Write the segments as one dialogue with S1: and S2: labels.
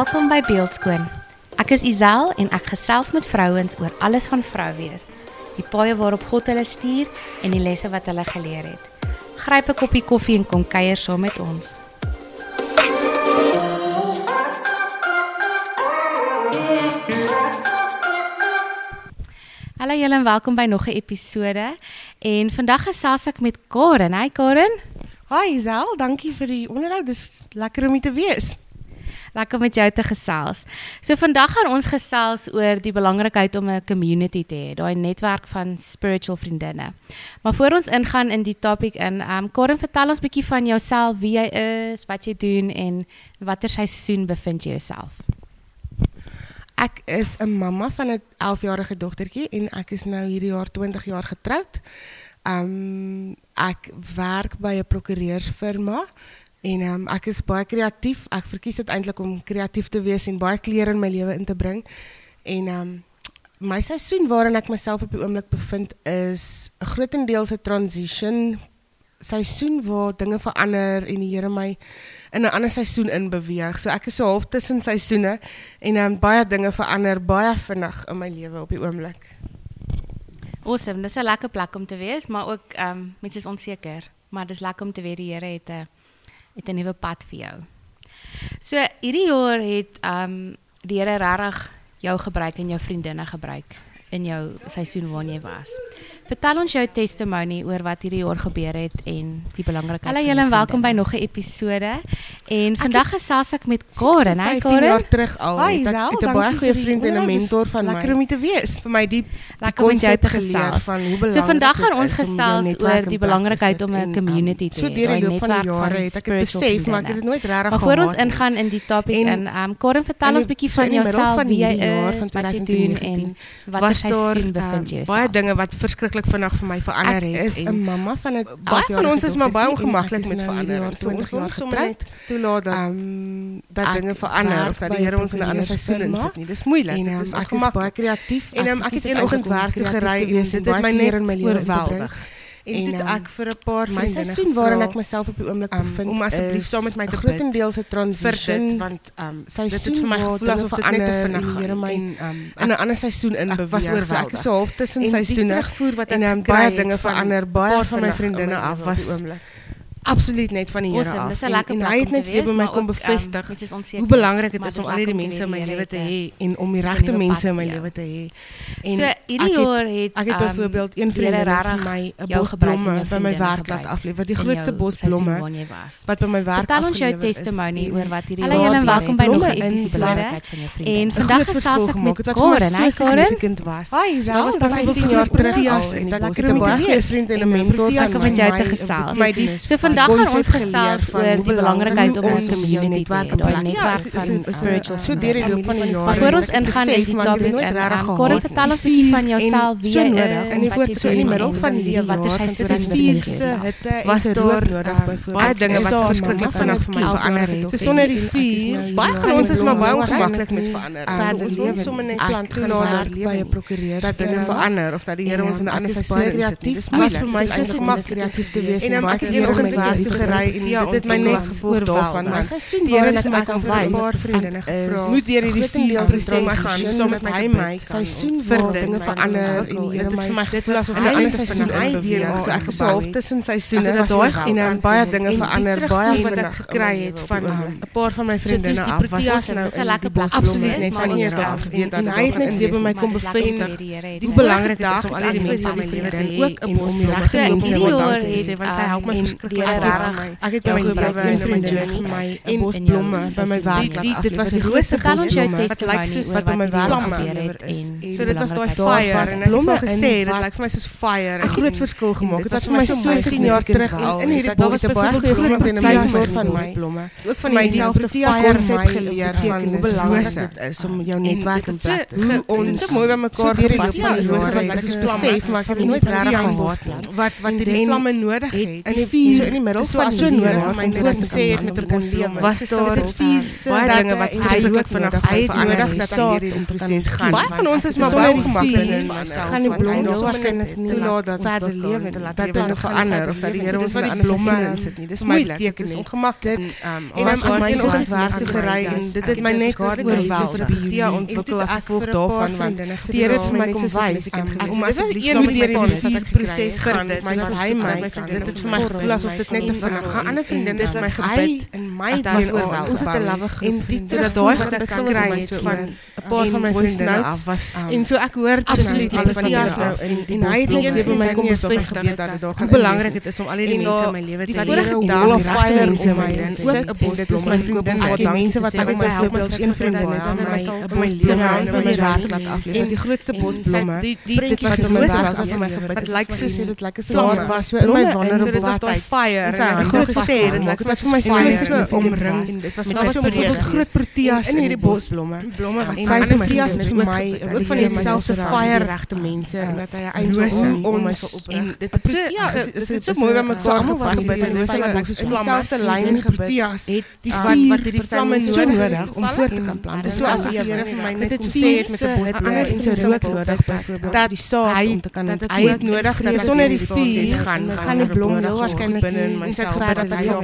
S1: Welkom by Beeldskoon. Ek is Isel en ek gesels met vrouens oor alles van vrou wees. Die paaie waarop God hulle stuur en die lesse wat hulle geleer het. Gryp 'n koppie koffie en kom kuier saam met ons. Hallo julle en welkom by nog 'n episode. En vandag gesels ek met Karen. Hi Karen.
S2: Hi Isel, dankie vir die onderhoud. Dis lekker om hier te wees.
S1: Lekker met jou te gesels. So vandag gaan ons gesels oor die belangrikheid om 'n community te hê, daai netwerk van spiritual vriendinne. Maar voor ons ingaan in die topik in, ehm um, Karen, vertel ons bietjie van jouself, wie jy is, wat jy doen en watter seisoen bevind jy jouself?
S2: Ek is 'n mamma van 'n 11-jarige dogtertjie en ek is nou hierdie jaar 20 jaar getroud. Um ek werk by 'n prokureursfirma en um ek is baie kreatief. Ek verkies dit eintlik om kreatief te wees en baie kleure in my lewe in te bring. En um my seisoen waarin ek myself op die oomblik bevind is 'n grootendeels 'n transition seisoen waar dinge verander en die Here my in 'n ander seisoen in beweeg. So ek is so half tussen seisoene en dan um, baie dinge verander baie vinnig in my lewe op die oomblik.
S1: Awesome, dis 'n lekker plek om te wees, maar ook ehm um, mense is onseker, maar dis lekker om te weet die Here het het 'n nuwe pad vir jou. So hierdie jaar het um, die Here regtig jou gebruik en jou vriendinne gebruik in jou seisoen waarin jy was. Vertel ons jou testimony oor wat hierdie jaar gebeur het en die belangrikheid.
S2: Hallo julle en welkom by nog 'n episode.
S1: En vandag gesels ek met Karen. Hi Karen.
S2: jaar terug al. Hi, het ek het 'n baie goeie vriend en 'n mentor van my.
S1: Lekker om te wees.
S2: Vir my die
S1: lekker om jou te gesels van hoe belangrik. So vandag gaan ons gesels oor die belangrikheid om 'n um, community te hê.
S2: So deur die loop van die jare het ek dit besef, maar ek het dit nooit regtig gehad.
S1: Maar voor ons ingaan in die topik en um Karen, vertel ons 'n bietjie van jouself, wie jy is, wat jy doen en watter seisoen bevind jy
S2: jouself. Baie dinge wat verskriklik vinnig vir my verander het. Is 'n mamma van 'n baie van ons is maar baie ongemaklik met verandering. So ons wil sommer toelaat dat um, dat dinge verander of dat die Here ons in 'n ander seisoen insit nie. Dis moeilik. Dit is ek is baie kreatief en um, ek het een oggend werk toe gery en dit het my net oorweldig. En dit ek vir 'n paar my seisoen waarin ek myself op die oomblik um, bevind om asseblief saam met my te bid. Grootendeels 'n transition dit, want um seisoen vir my gevoel asof dit net te vinnig Here my in 'n ander seisoen in beweeg. Was oorweldig. So ek is so half tussen seisoene. En um, baie dinge verander. Baie van my vriendinne af was oomblik absoluut net van die
S1: awesome,
S2: af.
S1: En, en
S2: hy het net weer by my kom bevestig um, hoe belangrik dit is om al hierdie mense in my lewe te hê en om die regte mense in my lewe te hê.
S1: En het
S2: het um, byvoorbeeld een vriendin vir my 'n bos blomme by my werk laat aflewer, die grootste bos blomme wat by my werk
S1: Vertel ons jou testimony oor wat hierdie Hallo julle welkom by nog 'n episode. En vandag gesels ek met Karen, hy Karen.
S2: Hi, selfs by 15 jaar terug al en ek het 'n baie goeie vriend en mentor
S1: van my. So vandag gaan ons gesels oor die belangrikheid om ons community te hê, daai netwerk van spiritual.
S2: So deur die loop van die jare.
S1: Voor ons ingaan in die topik en Karen vertel ons 'n bietjie van jouself, wie jy is
S2: en die voort so in die middel van die watter sy se vierse hitte was daar nodig byvoorbeeld. Baie dinge wat verskriklik vinnig vir my verander het. So sonder die vuur, baie van ons is maar baie ongemaklik met verander. Ons lewe sommer net plant genader by 'n prokureur dat dinge verander of dat die Here ons in 'n ander seisoen sit. Dis vir my so gemaklik kreatief te wees en baie keer werk toe gery en dit het my net gevoel daarvan maar seisoen waar ek wys paar vriendinne gevra moet deur hierdie vier proses gaan saam met hy my seisoen vir dinge verander en die Here my vir my gevoel asof 'n ander seisoen deur so ek was half tussen seisoene dat daai en baie dinge verander baie wat ek gekry het van 'n paar van my vriendinne af was
S1: nou 'n lekker plek
S2: absoluut net van eers af en hy het net weer by my kom bevestig hoe belangrik dit is om al hierdie mense in my lewe te hê ook bos met regte mense wat dankie sê want sy help my verskriklik regtig. Ek het my lewe in my journey vir my en bos blomme by my werk. Dit was die grootste blomme wat lyk soos wat by my werk gebeur het en so dit was daai fire en blomme gesê dit lyk vir my soos fire. 'n Groot verskil gemaak. Dit was vir my so 10 jaar terug in hierdie bos te baie goeie groot en 'n baie van my blomme. Ook van fire konsep geleer van hoe belangrik dit is om jou netwerk plek te sit. Ons so mooi by mekaar gepas van die rose wat ek besef maar ek het nooit regtig gehad wat wat die vlamme nodig het. In die so in die die van so nodig om my net sê het met 'n probleem.
S1: Was daar dit vier
S2: baie dinge wat vreeslik vinnig hy nodig dat hierdie proses gaan. Baie van ons is maar gemaklik en gaan die blomme waarskynlik nie toelaat dat verder lewe te laat dat dinge verander of dat die Here ons in 'n blomme insit nie. Dis moeilik. Dit is ongemaklik. En dan het my ons werk toe gery en dit het my net oorweldig die idee ontwikkel as gevolg daarvan want die het vir my kom wys om asseblief saam met die ek proses gaan my hy my dit het vir my gevoel asof dit net te gaan. Ander vriendin dit my gebid in my was oorweldig. Ons het 'n lawwe en dit sodat daai gebed kan kry het van 'n paar van my vriendinne af was en so ek hoor absoluut alles van Dias nou in en hy het net vir my kom bevestig dat dit hoe belangrik dit is om al hierdie mense in my lewe te hê. Die vorige dag mense in my sit op dit is my vriendin. wat mense wat ek my help met een vriendin het en my my lewe hou en my werk laat afleef. Die grootste bosblomme dit was my was vir my gebed. Dit lyk soos dit lyk so daar was so in my vulnerable state fire en ek het was vir my so omring en dit was 'n groot proteas in hierdie bosblomme. Blomme wat sy vir my vir my ook van myself se fire regte mense en dat hy eintlik om om. En dit het ja, het so mooi by mekaar gepas by die rose wat like soos vlamme selfde lyn in proteas het die wat wat hierdie vlamme so nodig om voort te kan plant. Dit is so asof die Here vir my net sê het met 'n bos ander en so rook nodig byvoorbeeld dat die saad om te kan hy het nodig dat sonder die vuur gaan gaan die blomme heel waarskynlik binne in myself dat ek sal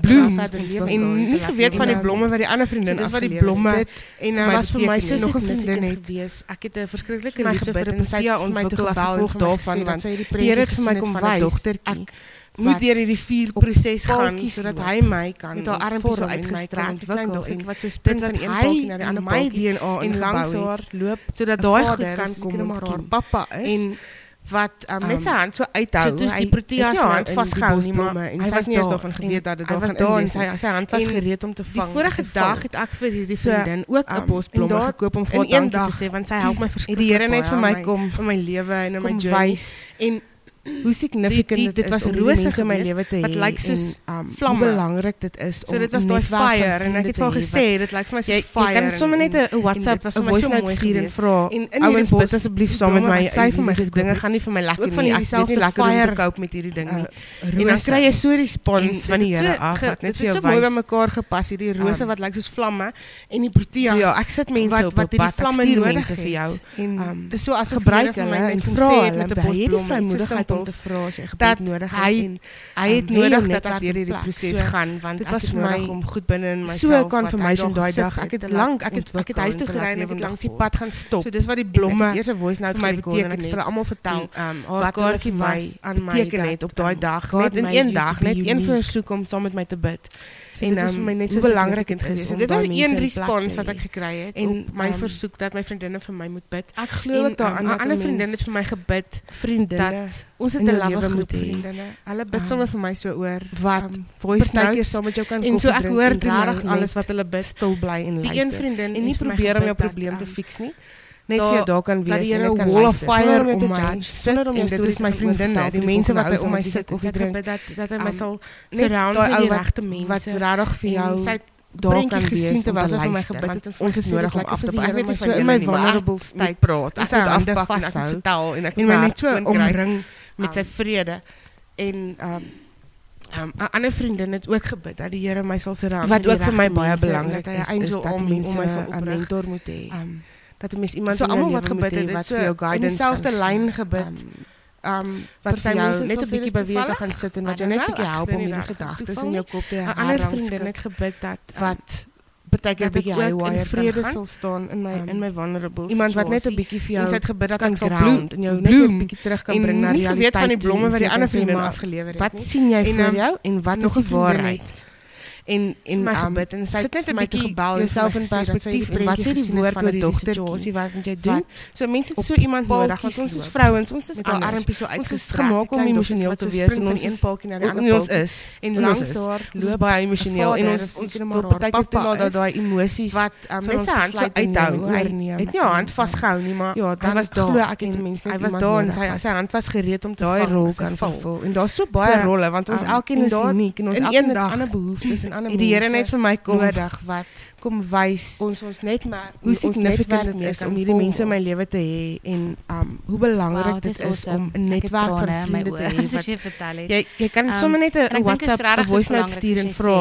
S2: bloem en nie geweet van die blomme wat die ander vriendin is wat die blomme en dan was vir my so nog 'n vriendin het wees. Ek het 'n verskriklike liefde vir 'n Tia ontwikkel as gevolg daarvan want het die Here vir my kom wys. Dogtertjie moet deur hierdie vier proses gaan sodat hy my kan met haar armpie so uitgestrek ontwikkel en wat so spin van een palkie na die ander my DNA en langs haar loop sodat daai goed kan kom maar haar pappa is. En wat um, met sy hand so uithou. So toe die proteas ja, hand vasgehou nie maar en hy was nie eens daarvan geweet dat dit daar gaan in sy sy hand was gereed om te vang. Die vorige dag het ek vir hierdie vriendin ook 'n bosblomme gekoop om vir haar dankie te sê want sy help my verskriklik. Die Here net vir my kom in my lewe en in my journey en hoe significant die, die, dit was rose in my lewe te hê wat lyk soos um, vlam belangrik dit is so dit was daai fire en ek het vir gesê dit lyk vir my soos fire jy kan sommer net 'n WhatsApp was 'n voice note stuur en vra ouens bid asseblief saam met my sy vir my dinge gaan nie vir my lekker nie. ek het nie lekker om te cope met hierdie ding nie. uh, en dan kry jy so respons van die Here af wat net vir jou wys dit het so mooi by mekaar gepas hierdie rose um, wat lyk soos vlamme en die proteas ja ek sit mense op wat hierdie vlamme nodig vir jou. En um, dit is so as gebruiker en vra hulle met 'n bosblom om te vra as jy gebed nodig het hy, en hy het um, nodig dat ek deur hierdie proses so, gaan want dit was vir my om goed binne in myself so confirmation daai dag ek het lank ek het ek het huis toe gery en ek het langs die pad gaan stop. So dis wat die blomme eers 'n voice note vir my beteken ek het vir almal vertel um, haar kaartjie was aan my beteken het op daai dag net in een dag net een versoek om saam met my te bid en dit was vir my net so belangrik het gewees. Dit was een respons wat ek gekry het en my um, versoek dat my vriendinne vir my moet bid. Ek glo dat 'n ander vriendin het vir my gebid, vriendinne. Ons het 'n lawwe groep vriendinne. Hulle bid sommer vir my so oor wat um, voice notes saam met jou kan kom. En so ek hoor regtig alles wat hulle bid, stil bly en luister. Die een vriendin en nie probeer om jou probleem te fix nie net vir jou daar kan wees en kan wall of fire om te judge sonder om dit is my vriendinne die mense wat om my sit of drink. dat dat hy my sal surround met die regte mense. wat regtig vir jou daar kan wees terwyl sy vir my gebid het ons het nodig om af te ek weet so in my vulnerable state praat. ek het afpak vashou vertel en ek my net so omring met sy um, vrede. En um Um, 'n ander vriendin het ook gebid dat die Here my sal surround wat ook vir my baie belangrik is, is dat mense. 'n mentor moet hê. Um, dat mens iemand so almal wat gebid het wat so vir jou guidance in dieselfde lyn gebid. Um, um wat vir jou net 'n bietjie beweeg gaan sit en wat jou net 'n bietjie help om hierdie gedagtes in jou kop te. 'n Ander vriendin het gebid dat um, wat partykeer bietjie haywire vrede sal staan in my um, in my vulnerable iemand wat net 'n bietjie vir jou het gebid dat ek sal bloem en jou net 'n bietjie terug kan bring na realiteit. Jy weet van die blomme wat die ander vriendin afgelewer het. Wat sien jy vir jou en wat is die waarheid? En en my um, gebid en sy sit net 'n bietjie gebel jouself in perspektief bring wat sê die woord oor die dogtertjie wat moet jy doen? so mense het so iemand nodig want ons is vrouens ons is al armpie so uitgestrek gemaak om emosioneel te wees en ons een palkie na die ander ons is. En langs haar loop baie emosioneel en ons ons wil partykeer toelaat dat daai emosies wat um, met sy hand so uithou hy het nie haar hand vasgehou nie maar ja hy was daar ek het mense hy was daar en sy sy hand was gereed om daai rol kan vervul en daar's so baie rolle want ons elkeen is uniek en ons elkeen het ander behoeftes en ander mense. Die Here net vir my kom nodig wat kom wys
S3: ons ons net maar
S2: hoe significant dit is om hierdie mense in my lewe te hê en um hoe belangrik wow, dit is awesome. om 'n netwerk van vriende te hê
S1: wat jy vertel het.
S2: Jy jy kan um, sommer net 'n WhatsApp 'n voice note stuur en vra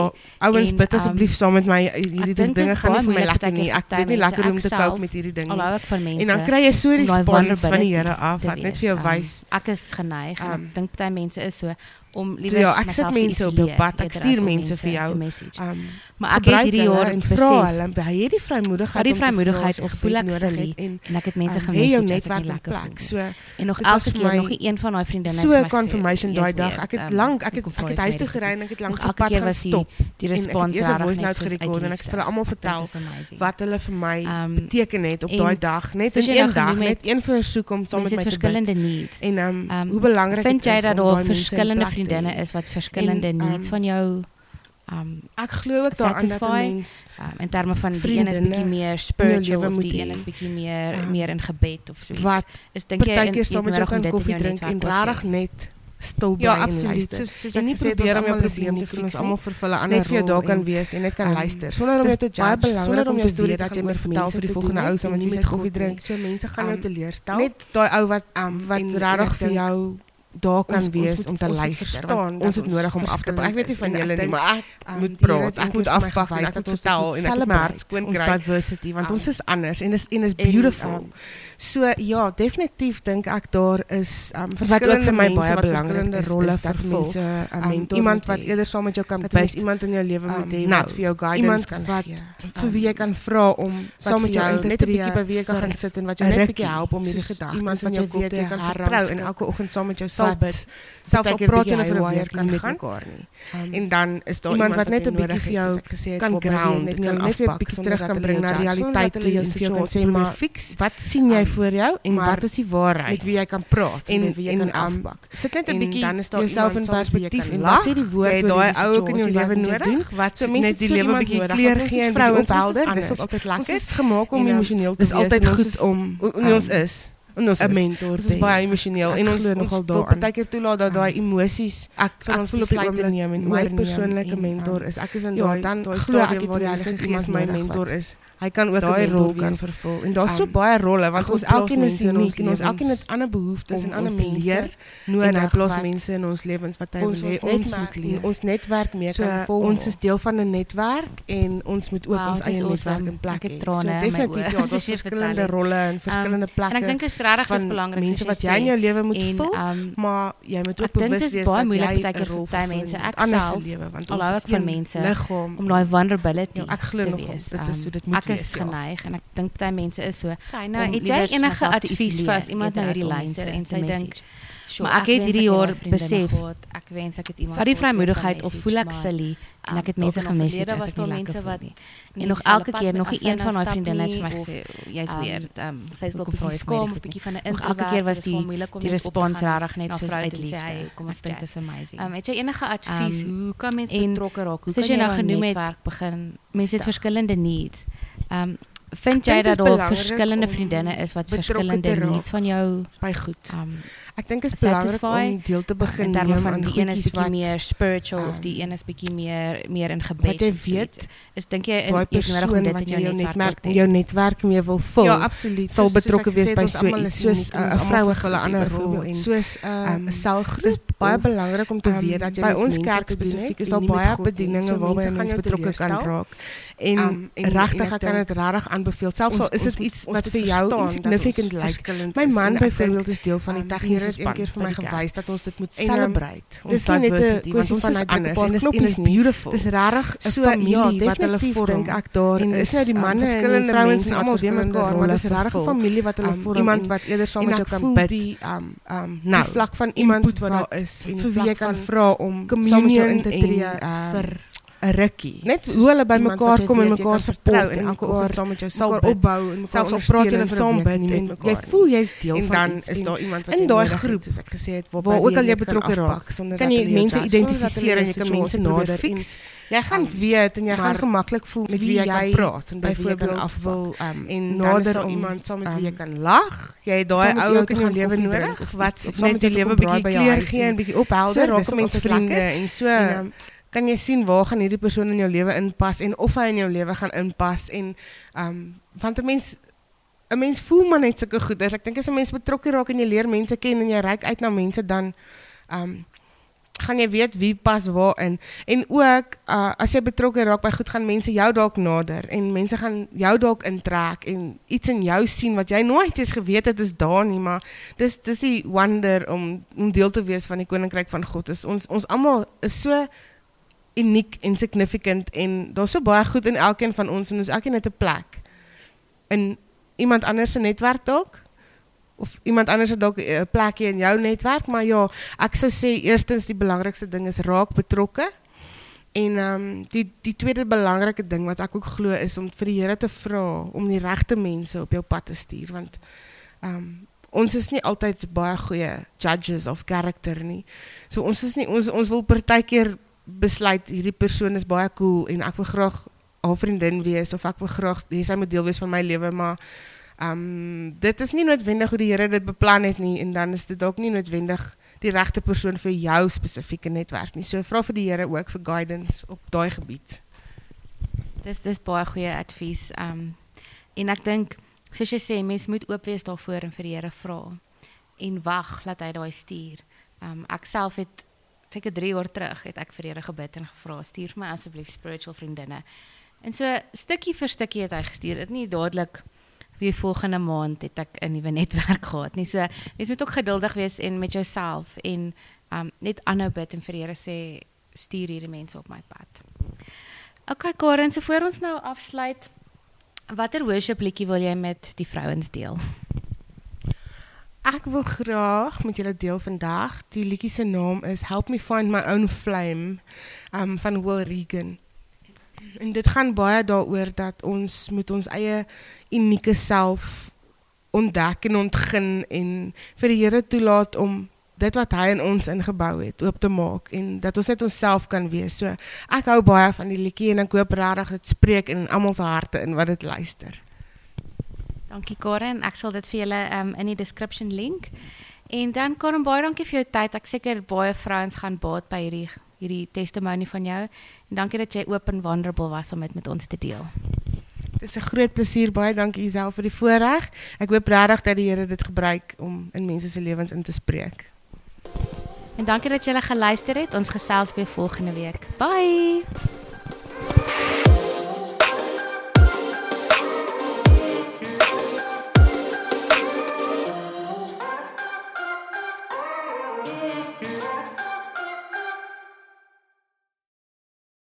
S2: ouens bid asseblief um, saam met my hierdie dinge gaan nie vir my lekker nie. Ek weet nie lekker hoe om te cope met hierdie ding nie. En dan kry jy so respons van die Here af wat net vir jou wys.
S1: Ek is geneig. Ek dink baie mense is so om liewer
S2: ja, ek sit mense op jou pad. Ek stuur mense vir jou.
S1: Um, maar ek het hierdie jaar
S2: vra hulle, hy het die vrymoedigheid,
S1: die vrymoedigheid of voel ek het en, en ek het mense um, gemis
S2: jou netwerk lekker plek. So
S1: en nog elke keer nog een van daai vriendinne
S2: so confirmation daai dag. Ek het lank, ek het ek het huis toe gery en ek het lank op pad gaan stop.
S1: Die respons
S2: was reg net gerekord en ek het vir almal vertel wat hulle vir my um, beteken het op daai dag. Net in een dag, net een versoek om saam met my te
S1: verskillende needs.
S2: En um, hoe belangrik
S1: vind jy dat daar verskillende vriendinne is wat verskillende en, needs um, van jou um
S2: ek glo ook daaraan dat 'n mens
S1: um, in terme van die een is bietjie meer spiritual of die een is bietjie meer um, meer in gebed of so.
S2: Wat is dink jy partykeer saam met jou kan koffie drink en regtig net stil bly ja, en absoluut. luister. Soos ek gesê het, ons almal probleem te fix, almal vervul 'n ander Net vir jou daar kan wees en net kan um, luister sonder om jou te judge, sonder om jou storie dat jy meer vertel vir die volgende ou saam met wie jy koffie drink. So mense gaan jou teleurstel. Net daai ou wat wat regtig vir jou daar kan ons, wees ons moet, om te luister. Ons het nodig om af te pak. Ek weet nie van julle nie, maar ek um, moet praat. Ek moet afpak en ek moet vertel en ek hart skoon kry. Ons diversity want um, ons is anders en is en is beautiful. En, um, So ja, definitief dink ek daar is um wat ook vir my baie belangrik is rolle vir mense um, iemand wat eerder saam met jou kan wees, iemand in jou lewe moet hê nou, wat vir jou guidance kan gee. vir wie jy kan vra om saam met jou net 'n bietjie jy kan sit en wat jou net 'n bietjie help om hierdie gedagtes iemand wat jy weet jy kan vertrou en elke oggend saam met jou sal bid. Selfs op praat jy vir 'n weer kan met mekaar nie. Um, en dan is daar iemand wat net 'n bietjie vir jou kan ground net net weer bietjie terug kan bring na realiteit toe jy kan sê maar wat sien jy voor jou en wat is die waarheid? met wie jy kan praat en met wie jy kan um, afpak. sit net 'n bietjie is jouself in perspektief en wat sê die woord jy daai ou ook in jou lewe nodig. wat net die lewe bietjie kleur gee en vrouens helder dis ook altyd lekker. dit is gemaak om emosioneel te wees dis altyd goed om ons is en ons 'n mentor hê. Ons is baie emosioneel en ons nogal daaraan. Partykeer toelaat dat daai emosies ek vir ons voel op die oomblik neem en my persoonlike mentor is ek is in daai daai stadium waar jy iemand my mentor is. Hy kan ook daai rol kan vervul. En daar's so um, baie rolle want ons elkeen is uniek en ons elkeen het ander behoeftes en ander mense nodig. En hy plaas mense in ons lewens wat hy ons, wil ons, ons moet leer. Ons netwerk mee so, kan volg. Ons is deel van 'n netwerk en ons moet ook wow, ons eie netwerk in plek hê. So definitief ja, daar's verskillende rolle en verskillende um, plekke.
S1: En ek dink dit is regtig is belangrik
S2: mense wat jy in jou lewe moet vul, um, maar jy moet ook bewus wees dat jy 'n rol vir mense ek self lewe want ons is van mense
S1: om daai vulnerability
S2: ja, ek glo nog dit is hoe dit moet
S1: is geneig en ek dink baie mense is so. Okay, nou het jy enige advies vir as iemand nou hierdie luister en sy dink Sure, maar ek, ek het hierdie jaar besef. ek wens ek het iemand vir die vrymoedigheid of voel ek silly en ek het mense gemis het was daar mense wat en nog elke keer nog een van daai vriendinne het vir my gesê jy's weer um, sy's dalk vir skool of bietjie van 'n intro elke keer was die die respons regtig net soos uit liefde kom ons dink dit is amazing. Um, het jy enige advies? Um, hoe kan mense betrokke raak hoe kan jy nou genoem het begin mense het verskillende needs um, vind jy dat daar verskillende vriendinne is wat verskillende needs van jou?
S2: By goed. Um, Ek dink dit is belangrik om deel te begin
S1: in terme van die een is bietjie meer spiritual um, of die een is bietjie meer meer in gebed.
S2: Wat jy weet,
S1: is dink jy in persoon
S2: wat jy jou netwerk jou netwerk mee wil vul.
S1: Ja, absoluut.
S2: Sal betrokke wees by so iets soos 'n vroue hulle ander rol en soos 'n um, selgroep. Dis baie belangrik om te um, weet dat jy by ons kerk spesifiek is daar baie bedieninge waarby jy betrokke kan raak. En, en regtig ek kan dit regtig aanbeveel. Selfs al is dit iets wat vir jou significant lyk. My man byvoorbeeld is deel van die tegniese het een keer vir my gewys dat ons dit moet ehm, celebrate. Dis nie net 'n kwessie van anders en dit is beautiful. Dis regtig 'n so, familie ja, wat hulle vorm. Dink ek daar en is nou die manne en die vrouens en almal deel mekaar, maar dis regtig 'n familie wat hulle um, vorm. Iemand wat eerder saam met jou kan bid. Die um um nou vlak van iemand wat daar is en vir wie jy kan vra om saam met jou in te tree uh, vir 'n rukkie. Net hoe hulle by mekaar kom en mekaar se trou en elke oggend saam met jou sal opbou en selfs praat julle saam bid en jy voel jy's deel van iets. En dan is daar iemand wat in daai groep soos ek gesê het waar ook al jy betrokke raak sonder kan jy mense identifiseer en jy kan mense nader fix. Jy gaan weet en jy gaan gemaklik voel met wie jy kan praat en byvoorbeeld af wil um, en nader om iemand saam met wie jy um, kan lag. Jy het daai ou ook in jou lewe nodig wat net jou lewe bietjie kleur gee en bietjie ophelder raak mense vriende en so kan jy sien waar gaan hierdie persoon in jou lewe inpas en of hy in jou lewe gaan inpas en ehm um, want 'n mens 'n mens voel maar net sulke goeders. Ek dink as 'n mens betrokke raak en jy leer mense ken en jy reik uit na mense dan ehm um, gaan jy weet wie pas waar in. En ook uh, as jy betrokke raak by goed gaan mense jou dalk nader en mense gaan jou dalk intrek en iets in jou sien wat jy nooit eens geweet het is daar nie, maar dis dis die wonder om om deel te wees van die koninkryk van God. Is ons ons almal is so uniek en significant en daar's so baie goed in elkeen van ons en ons elkeen het 'n plek in iemand anders se netwerk dalk of iemand anders het dalk 'n plekjie in jou netwerk, maar ja, ek sou sê eerstens die belangrikste ding is raak betrokke. En ehm um, die die tweede belangrike ding wat ek ook glo is om vir die Here te vra om die regte mense op jou pad te stuur want ehm um, ons is nie altyd baie goeie judges of character nie. So ons is nie ons ons wil partykeer besluit hierdie persoon is baie cool en ek wil graag haar vriendin wees of ek wil graag hê sy moet deel wees van my lewe, maar Um, dit is niet noodwendig hoe die Here dit beplan het nie en dan is dit ook niet noodwendig die regte persoon vir jou spesifieke netwerk nie. So vra vir die Here ook vir guidance op daai gebied.
S1: Dis dis baie goeie advies. Um en ek dink soos jy sê, mens moet oop wees daarvoor en vir die Here vra en wag dat hy daai stuur. Um ek self het seker 3 jaar terug het ek vir Here gebid en gevra, stuur vir my asseblief spiritual vriendinne. En so stukkie vir stukkie het hy gestuur. Dit nie dadelik die volgende maand het ek 'n nuwe netwerk gehad nie. So jy moet ook geduldig wees en met jouself en um net aanhou bid en vir Here sê stuur hierdie mense op my pad. Okay Karen, so voor ons nou afsluit, watter worship liedjie wil jy met die vrouens deel?
S2: Ek wil graag met julle deel vandag. Die liedjie se naam is Help Me Find My Own Flame um van Will Regan. En dit gaan baie daaroor dat ons met ons eie unieke self ontdek en ontgin en vir die Here toelaat om dit wat hy in ons ingebou het oop te maak en dat ons net onsself kan wees. So ek hou baie van die liedjie en ek hoop regtig dit spreek in almal se harte in wat dit luister.
S1: Dankie Karen, ek sal dit vir julle um, in die description link. En dan Karen, baie dankie vir jou tyd. Ek seker baie vrouens gaan baat by hierdie hierdie testimony van jou. En dankie dat jy oop en vulnerable was om dit met ons te deel.
S2: Dit is 'n groot plesier. Baie dankie Isel vir die voorreg. Ek hoop regtig dat die Here dit gebruik om in mense se lewens in te spreek.
S1: En dankie dat julle geluister het. Ons gesels weer volgende week. Bye.